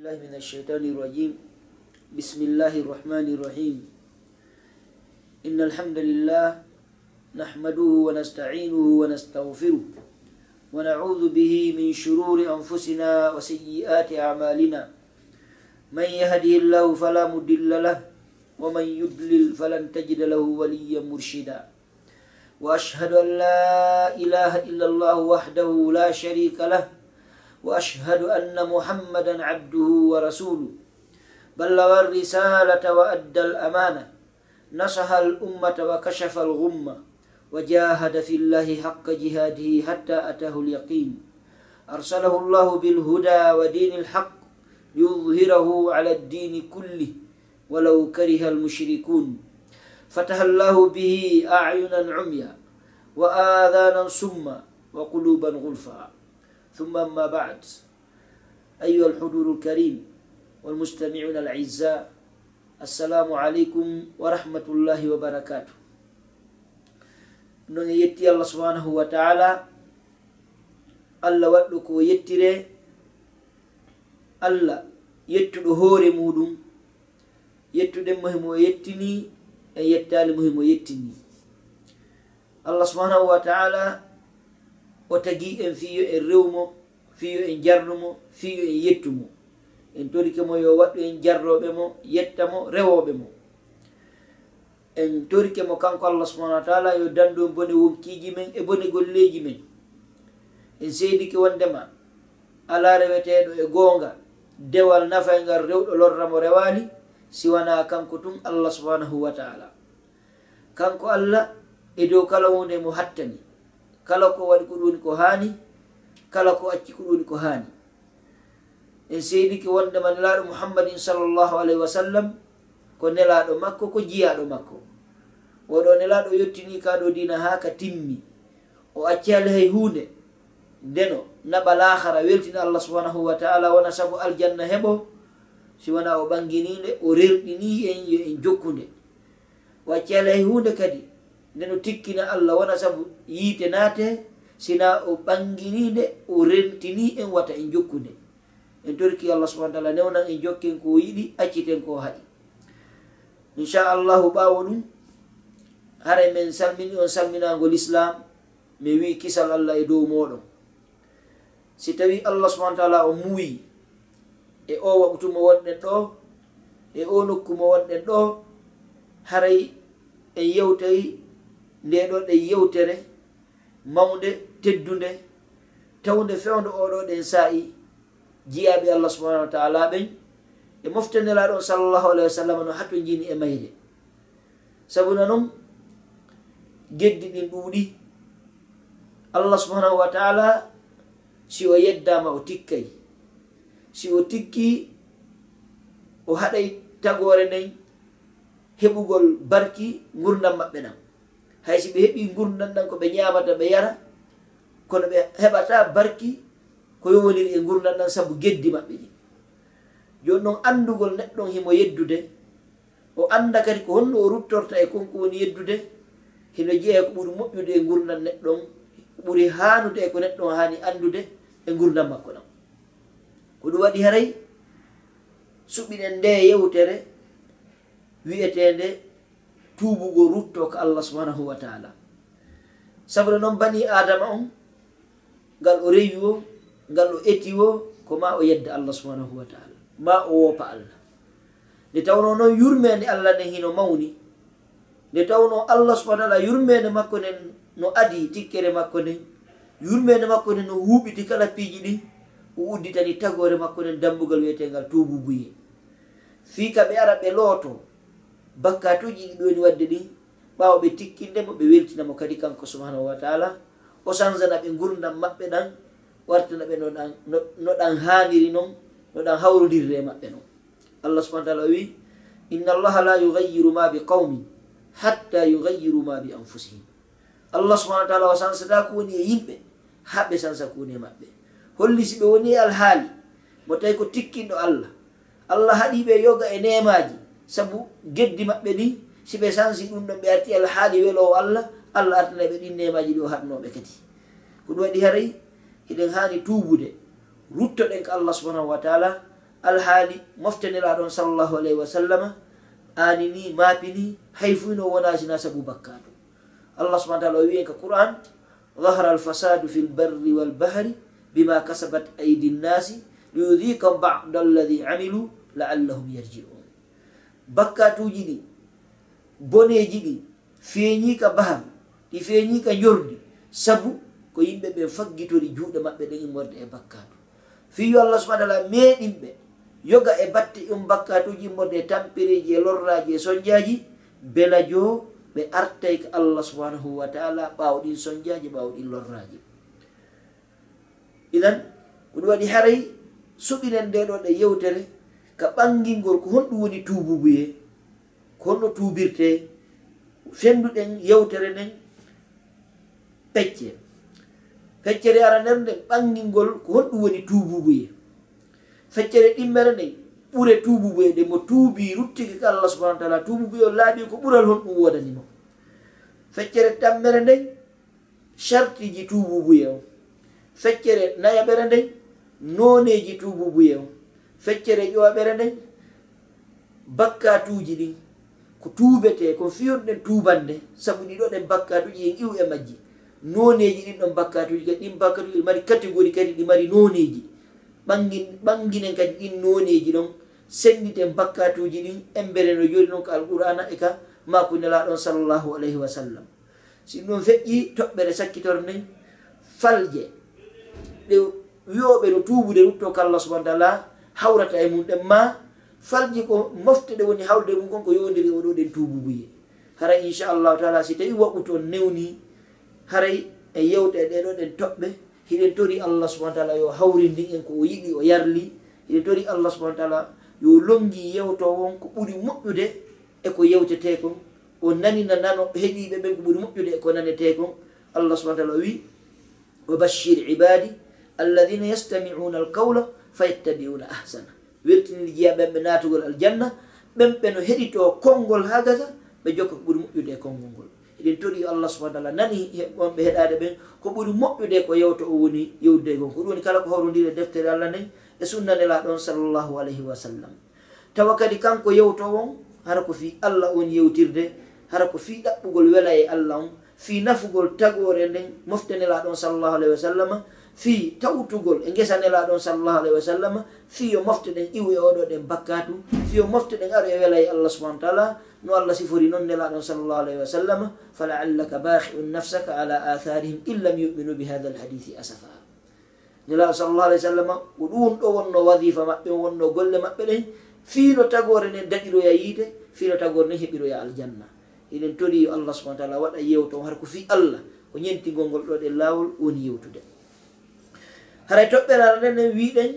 الله من الشيطان الرجيم بسم الله الرحمن الرحيم إن الحمد لله نحمده ونستعينه ونستغفره ونعوذ به من شرور أنفسنا وسيئات أعمالنا من يهده الله فلا مضل له ومن يضلل فلن تجد له وليا مرشدا وأشهد أن لا إله إلا الله وحده لا شريك له وأشهد أن محمدا عبده ورسوله بلغ الرسالة وأدى الأمانة نصح الأمة وكشف الغمة وجاهد في الله حق جهاده حتى أتاه اليقين أرسله الله بالهدى ودين الحق ليظهره على الدين كله ولو كره المشركون فتح الله به أعينا عميا وآذانا سما وقلوبا غلفا ثم أما بعد. أيها الحضور الكريم والمستمعون الأعزاء السلام عليكم ورحمة الله وبركاته. non yetti allah subhanahu wa taala allah waɗɗo ko yettire allah yettuɗo hoore muɗum yettuɗen mohimo yettini e yettali mohimo yettini allah subhanahu wa taala o tagi en fiyo en rewmo fiyo en jarnumo fiyo en yettumo. En torike mo yo waɗɗu en jarroɓe mo yetta mo rewoɓe mo. En torike mo kanko allah subahana wa taala yo dandu en bone wonkiji men e bone golleji men. En seedike wondema ala reweteɗo e goonga dewal nafaygal e rewɗo lorramo rewani siwana kanko tun allah subhanahu wa taala. Kanko allah e dow kala hunde mo hattani. kala ko waɗi ko ɗum ko haani kala ko acci ko ɗum ko haani. En seediki wondema nelaɗo muhammadin sallllahu alayhi wa sallam ko nelaɗo makko ko jiyaɗo makko. Oɗo nelaɗo yettini kaɗo dina ha ka timmi. O acci ala hay hunde ndeno naɓa lahara weltina allah subhanahu wa taala wona saabu aljanna heɓo si wona o ɓangininde o rerɗini en yo en jokkude o acci ala hay hunde kadi nden tikkina allah wona sabu yiite naate sina o ɓanginide o rentini en wata en jokkunde en torki allah subahana taala newnan en jokken ko yiɗi acciten ko haɗi. Inchallahu ɓawo ɗum hara men salmini on salminagol islam mi wi kisal allah e dow moɗon si tawi allah subahana taala o muuyi e o waɓtumo wonɗen ɗo e o nokkumo wonɗen ɗo haray en yewtayi ndeɗon ɗe yewtere mawde teddude tawde fewde oɗo ɗen saa'i jiyaɓe allah subahanahu wa taala ɓen e moftanelaɗon sallllahu alahi wa sallam no hatto jini e mayde sabuna noon geddi ɗin ɗuuɗi allah subahanahu wa taala si o yeddama o tikkay si o tikki o haɗay tagore nden heɓugol barki gurdam maɓɓe ɗam haysi ɓe heeɓi gurdam ɗan ko ɓe ñamata ɓe yara kono ɓe heɓata barki ko yowoniri e gurdam ɗan sabu geddi maɓɓe ɗi. Joni noon andugol neɗɗon himo yeddude o anda kadi ko honno o ruttorta e konko woni yeddude hino jeeya ko ɓuri moƴƴude e gurdam neɗɗon ko ɓuri hanude e ko neɗɗon hani andude e gurdam makko ɗam ko ɗum waɗi haray suɓinen nde yewtere wiyetende tuubugo rutto ko allah subhanahu wa taala. Sabre noon bani adama on ngal o rewi o ngal o eti o ko ma o yedda allah subhanahu wa taala ma o woopa allah. Nde tawno noon yurmede allah nde hino mawni nde tawno allah subahana taala yurmede makko nden no adi tikkere makko nden yurmede makko nden no huuɓiti kala piiji ɗi o udditani tagore makko nden dambugal wiyetengal tububuye fii ka ɓe ara ɓe looto bakkatuji ɗi ɓe wadde ɗin ɓawo ɓe tikkindemo ɓe weltinamo kadi kanko subhanahu wa taala. O sansana ɓe gurdam maɓɓe ɗan wartana ɓe no ɗan haniri noon no ɗan hawrodirre e maɓɓe noon allah subahana taala wi inna allaha la yugayiru ma bi qawmin hatta yugayiru ma bi anfusihim. Allah subahana taala o sansata ko woni e yimɓe ha sansa ko woni e maɓɓe. Holli si ɓe woni e alhaali mo tawi ko tikkinɗo allah allah haɗiɓe yoga e nemaji sabu geddi maɓɓe ɗi si ɓe sansi ɗum ɗon ɓe arti alhaali welowo allah allah artana ɓe ɗin nemaji ɗi o hatnoɓe kadi. Ko ɗum waɗi haray eɗen hani tubude ruttoɗen ko allah subhanahu wa taala alhaali moftaniraɗon sallllahu alayhi wa sallama ani ni maapi ni hay fuyno wonasina sabu bakkaɗo allah subahana taala o wiyen ka qur'an dahara alfasadu fi lbarri walbahri bima kasabat aidi nnasi liyudikahum bada alladi amilu laallahum yarji'un bakkatuji ɗi boneji ɗi feeñika baham ɗi feeñika jordi sabu ko yimɓe ɓe faggitori juuɗe maɓɓe ɗen immorde e bakkatu fiyo allah subahana taala meeɗinɓe yoga e batte um bakkatuji immorde e tampereji e lorraji e soñjaji belajo ɓe artay ko allah subhanahu wa taala ɓawɗin soñjaji ɓawɗin lorraji idan ko ɗum waɗi haray suɓinen nde ɗon ɗe yewtere ka ɓangingol ko honɗum woni tububuye ko honno tubirte fenduɗen yewtere nden pecce. Feccere ara nder nden ɓangingol ko honɗum woni tububuye feccere ɗimmere nden ɓure tububuye nde mo tuubi ruttiki ko allah subahanau taala tububuye o laaɓi ko ɓural honɗum wodanimo. Feccere tammere nden chartiji tububuye o. Feccere nayaɓere nden noneji tububuye o. feccere ƴoɓere nden bakkatuji ɗin ko tuubete ko fiyonɗen tubande sabu ɗiɗo ɗen bakkatuji en iw e majji. Noneji ɗin ɗon bakkatuji kadi ɗin bakkatuji ɗi mari catégorie kadi ɗi mari noneji ɓanginen kadi ɗin noneji ɗon senditen bakkatuji ɗin embere no jori noon ko alqur'ana e ka makunelaɗon sallllahu alayhi wa sallam. Si ɗum feƴƴi toɓɓere sakkitor nden falje. Ɗe wiyoɓe no tuubude rutto ko allah subahana taala hawrata e mum ɗen ma falji ko mofte ɗe woni hawde mum kon ko yowdiri oɗo e ɗen tububuye hara inchallahu taala si tawi waɓɓuto newni haray e yewte e ɗeɗo ɗen toɓɓe hiɗen tori allah subahana taala yo hawrindi en ko o yiɗi o yarli. Hiɗen tori allah subahana taala yo longi yewto won ko ɓuri moƴƴude eko yewtete kon. O nanina nano heɗiɓe ɓen ko ɓuri moƴƴude eko nanete kon. Allah subahana taala wi wa bashir ibadi alladina yastamiuna alqawla fa yettabiuna ahsana. Weltinini jeeya ɓen ɓe natugol aljanna ɓen ɓe no heɗito konngol ha gasa ɓe jokka ko ɓuri moƴƴude e konngol ngol. Eɗen tori allah subahana taala nani wonɓe heɗade ɓen ko ɓuri moƴƴude ko yewto o woni yewdude gon ko ɗum woni kala ko hawrodiri e deftere allah nayi e sunnanela ɗon sallllahu alayhi wa sallam. Tawa kadi kanko yewto on hara ko fi allah on yewtirde hara ko fi ɗaɓɓugol wela e allah on fi nafugol tagore nden moftanela ɗon sallllahu alayhi wa sallam fi tawtugol e gesa nelaɗon sallllahu alayhi wa sallam fiyo moftoɗen iwo e oɗo ɗen bakkatu fiyo moftoɗen aro e wela e allah subahana taala. No allah sifori noon nelaɗon sallllahu alayhi wa sallam falaallaka bahiun nafsaka ala atharihim in lam yuminu bi hada alhadithi asafa. Nelaɗo sallllahu alayhi wa sallam ko ɗum ɗo wonno wadifa maɓɓe wonno golle maɓɓe ɗen fiino tagore nden daɗiroya yiide fiino tagore nden heɓiroya aljanna. Eɗen tori allah subahana taala waɗa yewton har ko fi allah ko ñentigol ngol ɗo ɗen lawol woni yewtude. haray toɓɓere nden nden wiɗen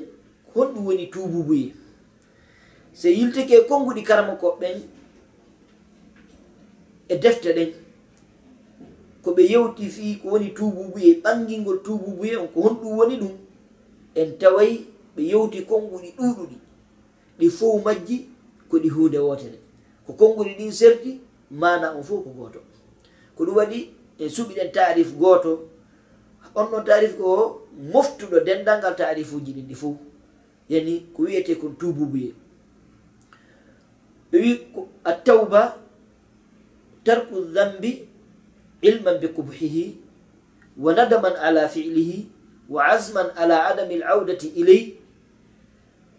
honɗum woni tububuye so yiltike konnguɗi karama koɓɓen e defte ɗen ko ɓe yewti fi ko woni tububuye ɓangingol tububuye on ko honɗum woni ɗum en taway ɓe yewti konnguɗi ɗuɗuɗi ɗi fof majji ko ɗi hunde wotere ko konnguɗi ɗin serti mana on fof ko gooto. Ko ɗum waɗi en suɓiɗen tarif gooto. On ɗon tarif ko moftuɗo dendal ngal taarifuji ɗin ɗi fof yani ko wiyete kon tububuye. Ɓe wi a tawba tarku dambi ilman bi kubhihi wa nadaman ala filihi wa azman ala adami alaudati ilay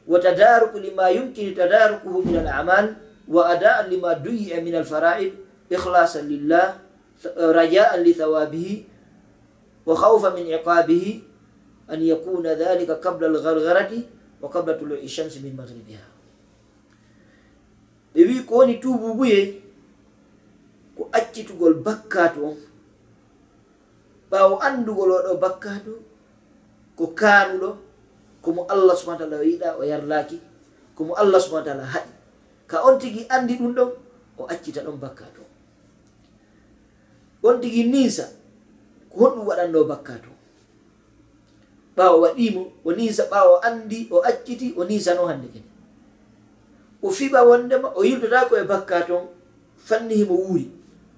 wa tadaruku lima yumkinu tadarukuhu min alamal wa adaan lima duyi'a min alfaraid ikhlasan lillah rajaan li thawabihi wa khawfa min iqabihi an yakuna dhalika qabla algargarati wa qabla tului shamsi min magribiha ɓe wi ko woni tububuye ko accitugol bakkatu on. Ɓawo andugol oɗo bakkatu ko kanuɗo komo allah subahana taala o yiɗa o yarlaki komo allah subahana taala haɗi. Ka on tigui andi ɗum ɗon o accita ɗon bakkatu on on tigi niisa ko honɗum waɗanno bakkatu ɓawo waɗimo o nisa ɓawo andi o acciti o nisano hande kene. O fiɓa wondema o yildotako e bakka ton fanni himo wuuri.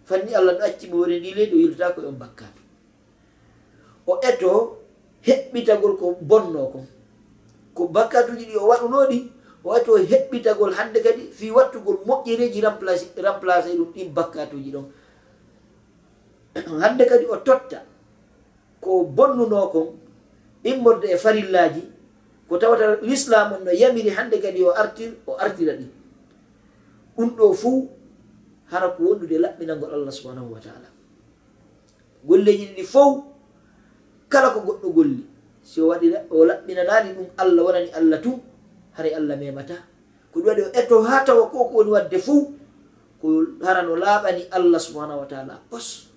Fanni allah no acci mo wori ndi leydi o yildotako e on bakka to o eto heɓɓitagol ko bonno kon. Ko bakkatuji ɗi o waɗunoɗi o wati o heɓɓitagol hande kadi fi wattugol moƴƴereji remplacé ɗum ɗin bakkatuji ɗon. Hande kadi o totta ko bonnuno kon immorde e farillaji ko tawata l'islam on no yamiri hande kadi o artir o artira ɗi. Ɗum ɗo fuu hara ko wondude laɓɓinagol allah subhanahu wa taala. Golleji ɗiɗi fof kala ko goɗɗo golli. Si o waɗi o laɓɓinanani ɗum allah wonani allah tun haray allah memata ko ɗum waɗi o eto ha tawa ko ko woni wadde fuu ko hara no laaɓani allah subhanahu wa taala. Pos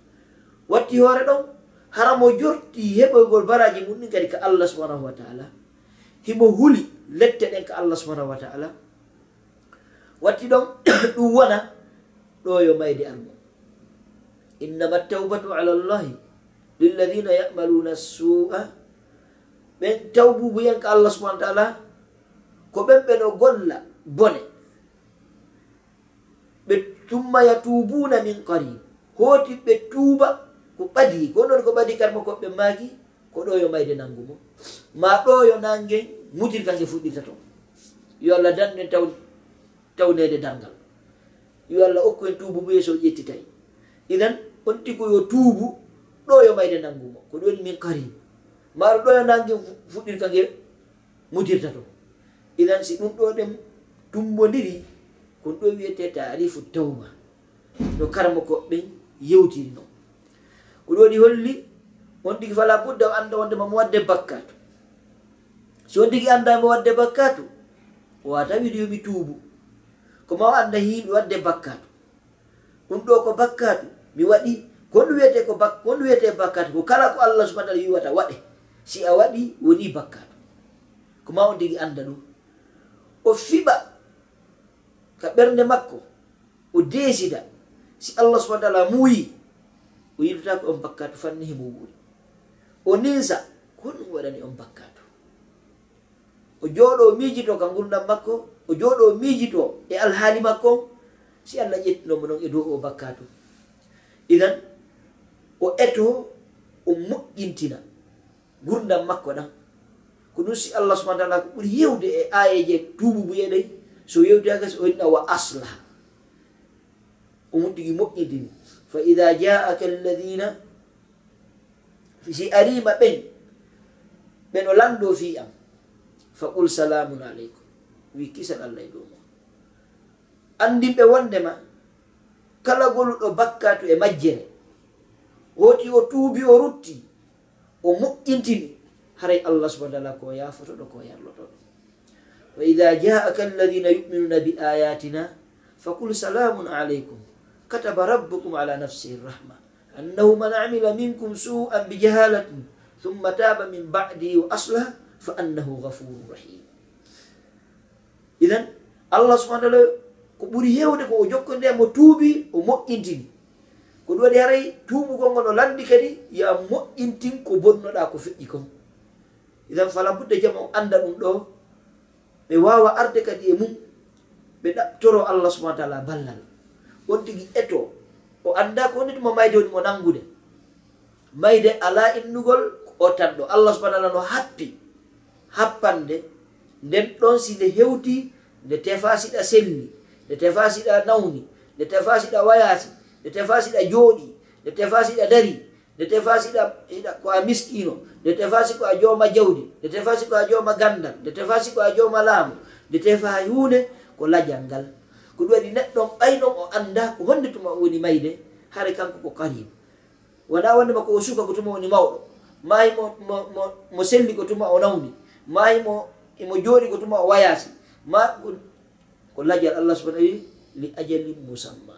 watti hoore ɗon hara mo jorti heɓoygol baraji mum ɗin kadi ka allah subhanahu wa taala. Himo huli lette ɗen ka allah subhanahu wa taala. Watti ɗon ɗum wona ɗo yo mayde allah innama tawbatu ala llahi lilladina yamaluna su'a ɓen tawbubu yen ko allah subahana taala ko ɓen ɓeno golla bone. Ɓe tumma yatubuna min qarib. Hoti ɓe tuuba ko ɓadi ko ɗon ko ɓadi karma koɓɓe maaki ko ɗo yo mayde nangu mo ma ɗo yo nangen mutir kange fuɗɗirta to. Yo allah danɗen taw tawnede dargal yo allah okku en tuubu bo yeeso ƴettitay. Idan on tiko yo tuubu ɗo yo mayde nangumo ko ɗoni min karim maɗo ɗo yo nange fuɗɗirka nge mudirta to. Idan si ɗum ɗo ɗen tumbodiri kon ɗo wiyete tarifu tawba. No karma koɓɓen yewtirino oɗo waɗi holli on tigi fala budda o annda wonde mamo wadde bakkatu. Si on tigi anndamo wadde bakkatu o wata wiɗo yomi tuubu. Ko ma o annda himɓe wadde bakkatu. Ɗum ɗo ko bakkatu mi waɗi konɗum wiyete ko konɗum wiyete bakkatu ko kala ko allah subahana taala yiwata waɗe. Si a waɗi woni bakkatu. Ko ma on tigi anda ɗum. O fiɓa ka ɓernde makko o desida si allah subahana taala muuyi o yiltotako on bakkatu fanni himo wuuri. O ninsa ko ɗum waɗani on bakkatu o jooɗo miijito ka gurdam makko o jooɗo miijito e alhaali makko si allah ƴettinomo noon e dow o bakkatu idan o eto o moƴƴintina gurdam makko ɗan ko ɗum si allah subahana taala ko ɓuri yewde e ayeje tuubu ɗay so yewtiyaka so o hinna wa aslaha. O muɗɗigi moƴƴintini fa ida jaaka alladina si arima ɓen ɓen o lanɗo fi am fa qul salamun aleykum wi kisan allah e dow mum andinɓe wondema kala goluɗo bakkatu e majjere. Woti o tuubi o rutti o moƴƴintini haray allah subahana taala ko yafotoɗo ko yarlotoɗo wa ida jaaka alladina yuminuna bi ayatina fa qul salamun aleykum kataba rabbukum ala nafsihi rahma annahu man amila minkum su'an bijahalatin thumma taba min badihi wa aslah fa annahu ghafurur rahim idan allah subahana taala ko ɓuri hewde ko o jokkode mo tuubi o moƴƴintini. Ko ɗum waɗi haray tuubugol ngo no landi kadi ya moƴƴintin ko bonnoɗa ko feƴƴi kon. Idan fala budde jama o anda ɗum ɗo ɓe wawa arde kadi e mum ɓe ɗaɓtoro allah subahana taala ballal. on tigi eto o anda ko woni tuma mayde woni mo nangude mayde ala innugol o tan ɗo allah subahana allah no happi happande nden ɗon si nde hewti nde tefa siɗa selli nde tefa siɗa nawni nde tefa siɗa wayasi nde tefa siɗa jooɗi nde tefa siɗa dari nde tefa siɗa siɗa ko a miskino nde tefa siko a jooma jawdi nde tefa siko a jooma gandal nde tefa siko a jooma laamu nde tefa hunde ko lajal ngal ko ɗum waɗi neɗɗon ɓaynon o annda ko honde tuma woni mayde hare kanko ko karim. Wona wondema ko o suka ko tuma woni mawɗo. Mayi mo, mo, selli ko tuma o nawni. Mayi mo imo jooɗi ko tuma o wayasi ma ko lajal allah subahana wi li ajali musamma.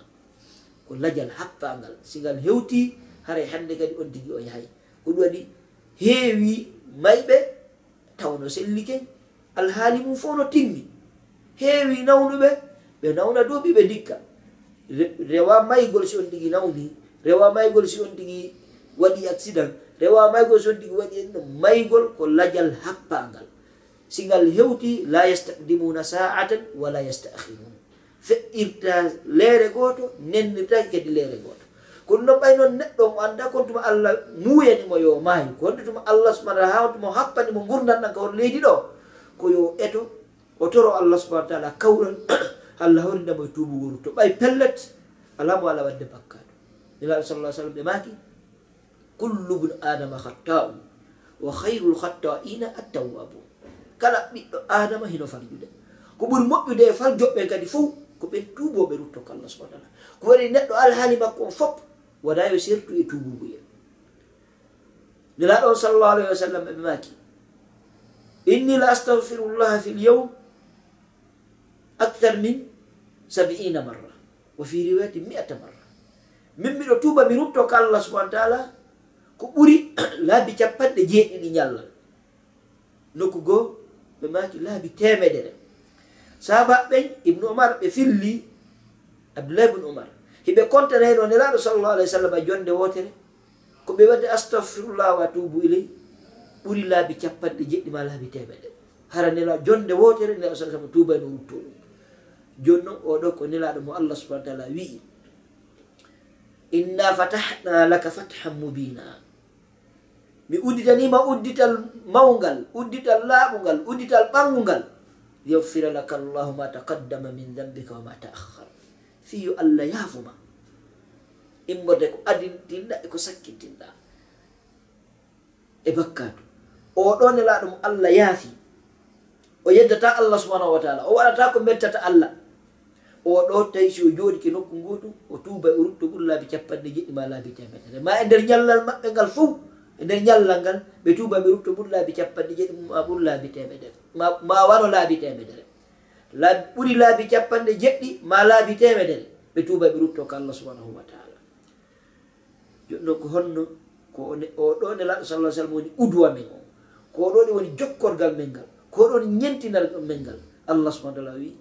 Ko lajal happangal singal hewti haray hande kadi on tigi o yahay. Ko ɗum waɗi heewi mayɓe tawno sellike. Alhaali mum fof no timmi. Heewi nawnuɓe ɓe nawna duuɓi ɓe dikka rewa maygol si on tigi nawni rewa maygol si on tigi waɗi accident rewa maygol si on tigi waɗi maygol ko lajal happangal si ngal hewti la yastaqdimuna sa'atan wala yastakhirun fe'irta leere gooto nennirtaki kadi leere gooto. Kono noon ɓay noon neɗɗo mo annda kon tuma allah muuyanimo yo maayi ko honde tuma allah subahana ha tuma happanimo gurdan ɗan ka hon leydi ɗo ko yo eto o toro allah subahana taala kawran allah hawrindamo e tubugoru to ɓay pellet alamo ala wadde bakkaɗo nelaɗo sal lah sallam ɓe maki kullu bnu adama hatta'u wa hayrul hatta'ina attawabu kala ɓiɗɗo adama hino faljude. Ko ɓuri moƴƴude e fal joɓɓe kadi fof ko ɓen tuboɓe rutto ko allah subahana taala. Ko waɗi neɗɗo alhaali makko on fop fof waɗayo sertu e tubugoyel nelaɗo on sallllahu alayhi wa sallam ɓe maki inni la astahfirullaha fi lyawm yawm actar min sabi'ina marra. Wa fi riwayati mi'ata marra. Min miɗo tuuba mi rutto ka allah subahana taala ko ɓuri laabi capanɗe jeeɗiɗi ñallal. Nokku goo ɓe maki laabi temedere sahabaɓen ibnu omar ɓe filli abdoulahi ibnu omar hiɓe contanayno nelaɗo sallallah alah w sallam e jonde wotere ko ɓe wadde astahfirullah wa tubu iley ɓuri laabi capanɗe jeɗɗima laabi temeɗe hara nela jonde wotere nelaɗo sa sallam tubayno no ɗum. joni noon oɗo ko nelaɗo mo allah subahana taala wi'i. Inna fatahna laka fathan mubina mi udditanima uddital mawgal uddital laaɓugal uddital ɓangugal liyofira laka llahu ma taqaddama min dambika wa ma taakhar fiyo allah yaafuma immode ko adintinɗa eko sakkitinɗa e, e bakkatu oɗo nelaɗo mo allah yaafi. o yeddata allah subhanahu wa taala o waɗata ko mettata allah. Oɗo tawi si o jooɗike nokku ngotu o tuuba e o rutto ɓur laabi capanɗe jeɗɗi ma laabi temetere ma e nder ñallal maɓɓe ngal fof e nder ñallal ngal ɓe tuuba ɓe rutto ɓur laabi capanɗe jeɗɗi ma ɓur laabi temedere ma wano laabi temedere laabi ɓuri laabi capanɗe jeɗɗi ma laabi temedere ɓe tuuba ɓe rutto ko allah subhanahu wa taala. Joni ko honno ko o ɗo nelaɗo sallah sallam woni udwa men o ko oɗo ɗe woni jokkorgal men ngal. ko ɗon ñentidal men ngal allah subahana taala wi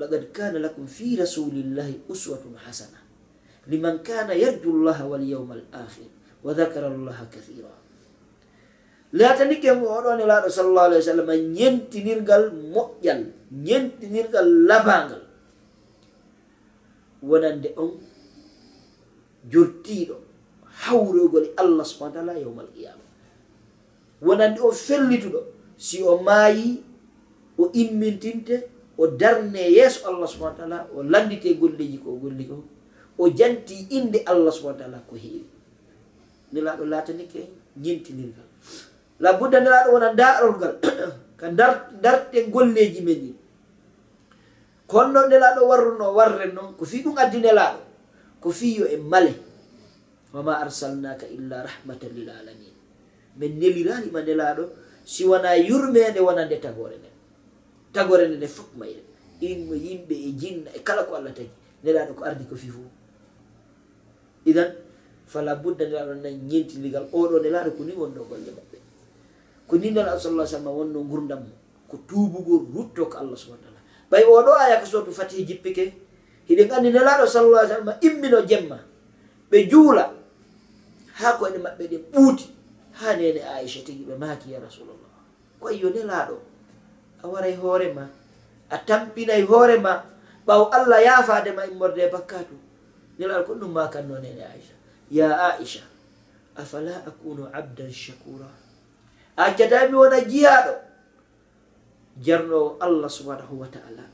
laqad kana lakum fi rasulillahi uswatun hasana. Liman kana yarju llaha walyauma al akhir wa dhakara llaha kathira. Latanike oɗone laaɗo sallllahu alih wa sallam ñentinirgal moƴƴal ñentinirgal labangal wonande on jortiɗo hawrogol e allah subahana taala yawma al qiyama. Wonande on fellituɗo si o maayi o immintinte o darne yeeso allah subahana taala o landite golleji ko golli ko o janti inde allah subahana taala ko heewi. Nelaɗo laatanike ñintinirgal. Labudda nelaɗo wona darol ngal ka darte golleji men ɗi kono noon nelaɗo warruno warren noon ko fi ɗum addi nelaɗo ko fi e male. Wama arsalnaka illa rahmatan lil alamin min nelirani ma nelaɗo si wona yurmede wonande tagore nden tagore nde nde fof mayre. Inmo yimɓe e jinna e kala ko allah tagi. Nelaɗo ko ardi ko fi fo idan fala budda nelaɗo na ñentiligal oɗo nelaɗo ko ni wonno golle maɓɓe. Ko ni nelaɗo sallah sallam wonno gurdam mo. Ko tubugo rutto ko allah subahana taala ɓay oɗo aya ko sotu fatihi jippike hiɗen andi nelaɗo sallah sallam immino jemma. Ɓe juula ha ko ene maɓɓe ɗe ɓuuti. ha nene aicha tigi ɓe maaki ya rasulullah ko ayyo nelaɗo a waray hoorema a tampinay hoorema ɓaw allah yaafadema immorde bakkatu nelaɗo ko ɗum makanno nene aicha ya aicha afala akunu abdan shakura accatami wona jiyaɗo jarnowo allah subhanahu wa taala.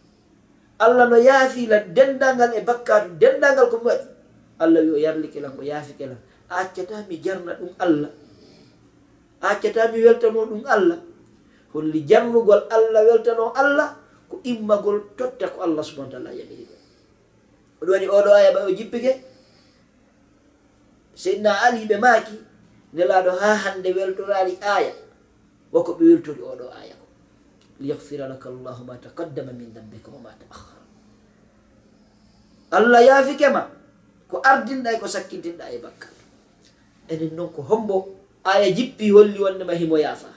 Allah no yaafila dendangal e bakkatu dendangal komi waɗi. Allah wi o yarlikelan ko yaafikelan accatami jarna ɗum allah. accata mi weltano ɗum allah. Holli jannugol allah weltano allah ko immagol totta ko allah subahana taala yamiri ɗo oɗum waɗi oɗo aya ɓa o jippike. Seydna ali ɓe maaki nelaɗo ha hande weltorari aya woko ɓe weltori oɗo aya ko. Liyahfira laka llahu ma taqaddama min dambika wa ma taahara allah yaafikema ko ardinɗa e ko sakkintinɗa e bakkal enen noon ko hombo aya jippi holli wondema himo yaafa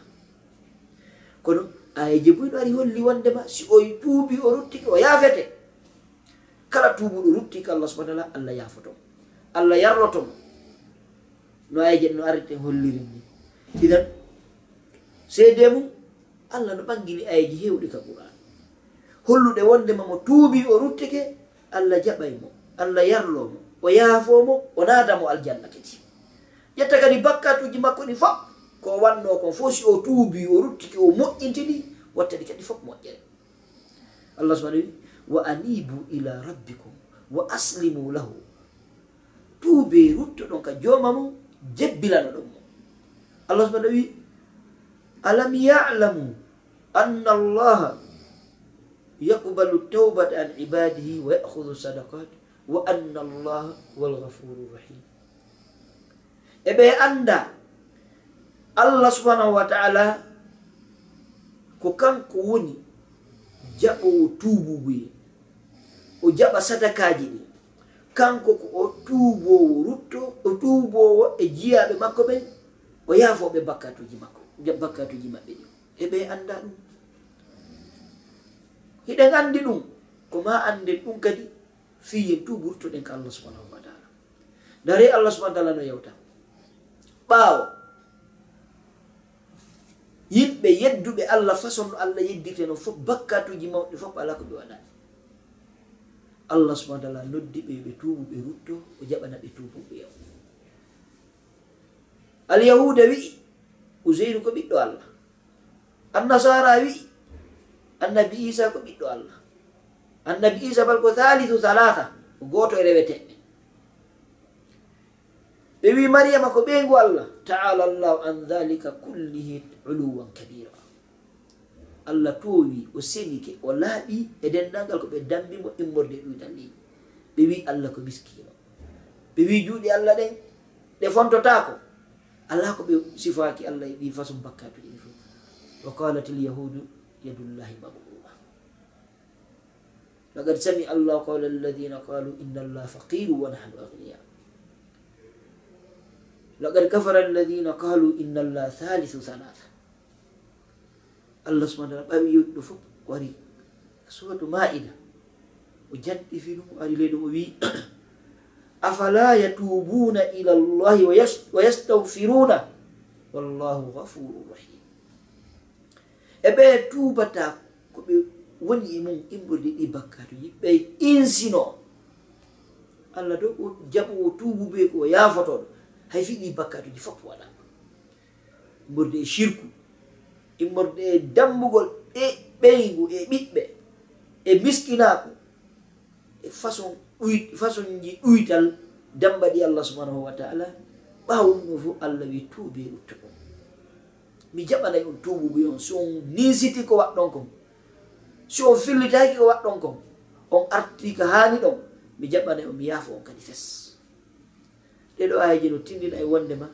kono aya jebuiɗo ari holli wondema si o tuubi o ruttiki o yaafete. Kala tuubuɗo ruttiki allah subahana taala allah yaafoto. Allah yarlotomo no aya jen no arite holliri ni idan seede mum allah no ɓangini ayaji hewɗi ka qur'an. Holluɗe wondema mo tuubi o ruttike allah jaɓaymo allah yarlomo o yaafomo o naadamo aljanna kadi ƴetta kadi bakkatuji makko ɗi fof ko wanno kon fof si o tuubi o ruttiki o moƴƴintiɗi watta ɗi kadi fof moƴƴere. Allah subahana wi wa anibu ila rabbikum wa aslimu lahu. Tuube rutto ɗon ka jooma mum jebbilano ɗon mo allah subahana wi alam yalamu anna allaha yaqbalu tawbata an ibadihi wa yahudu sadakat wa anna allaha huwa alghafuru rahim. eɓe annda allah subhanahu wa taala ko kanko woni jaɓowo tuububuye o jaɓa sadakaji ɗi. Kanko ko o tuubowo rutto o tuubowo e jiyaɓe makko ɓen o yaafoɓe bakkatuji makko bakkatuji maɓɓe ɗi. Eɓe annda ɗum. Hiɗen anndi ɗum ko ma annden ɗum kadi fiyen tu ɓurtoɗen ko allah subhanahu wa taala. Dare allah subahana taala no yewta. ɓaawo. Yimɓe yedduɓe allah façon no allah yeddirte no fof bakkatuji mawɗi fof ala ko ɓe waɗani allah subahana taala noddi ɓe ɓe tuubu ɓe rutto o jaɓana ɓe tuubuɓe yaw. Alyahuda wi'i useyru ko ɓiɗɗo allah. Annasara wi'i annabi isa ko ɓiɗɗo allah. Annabi isa bal ko thalithu thalatha ko goto e reweteɓe ɓe wi mariama ko ɓeygu allah. Taala llahu an dhalika kullihi uluwan kabira. Allah towi o senike o laaɓi e dendangal ko ɓe dambimo immorde ɗuytan ɗi ɓe wi allah ko miskino ɓe wi juuɗe allah ɗen ɗe fontotako. Ala ko ɓe sifaki allah e ɗi façon bakkatu ɗi fo wa qalat lyahudu yadullahi magluma lagad sami allah qawla alladina qalu inna allah faqiru wa nahnu agniya laqad kafara alladina qalu inna allah thalithu thalatha allah subahana taala ɓawi yoɗɗo fof wari suratu maida o jaɗɗifi ɗum ari ley ɗum o wi afala yatubuna ila llahi wa yastahfiruna wallahu gafuru rahim e ɓe tubata ko ɓe woni e mum imɓorde ɗi bakkatu yiɓɓe insino allah do o jaɓowo tubuɓe ko yafotoɗo hay fi ɗi bakkatuji fof waɗama immorde e shirku immorde e dambugol e ɓeygu e ɓiɓɓe e miskinako e façon façon ji ɗuytal dambaɗi allah subhanahu wa taala ɓawo fo allah wi tuubi e ɗutta ɗum mi jaɓanay on tubugo on so on nisiti ko waɗɗon kon si on fillitaki ko waɗɗon kon on arti ka hani ɗon mi jaɓanay on mi yaafo on kadi fes. ɗeɗo ayaji no tindina e wonde ma.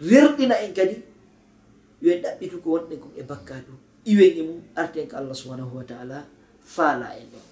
Rerɗina en kadi yo en ɗaɓɓitu ko wonɗen kon e bakka dow. Iwen e mum arten ko allah subhanahu wa taala faala en ɗon.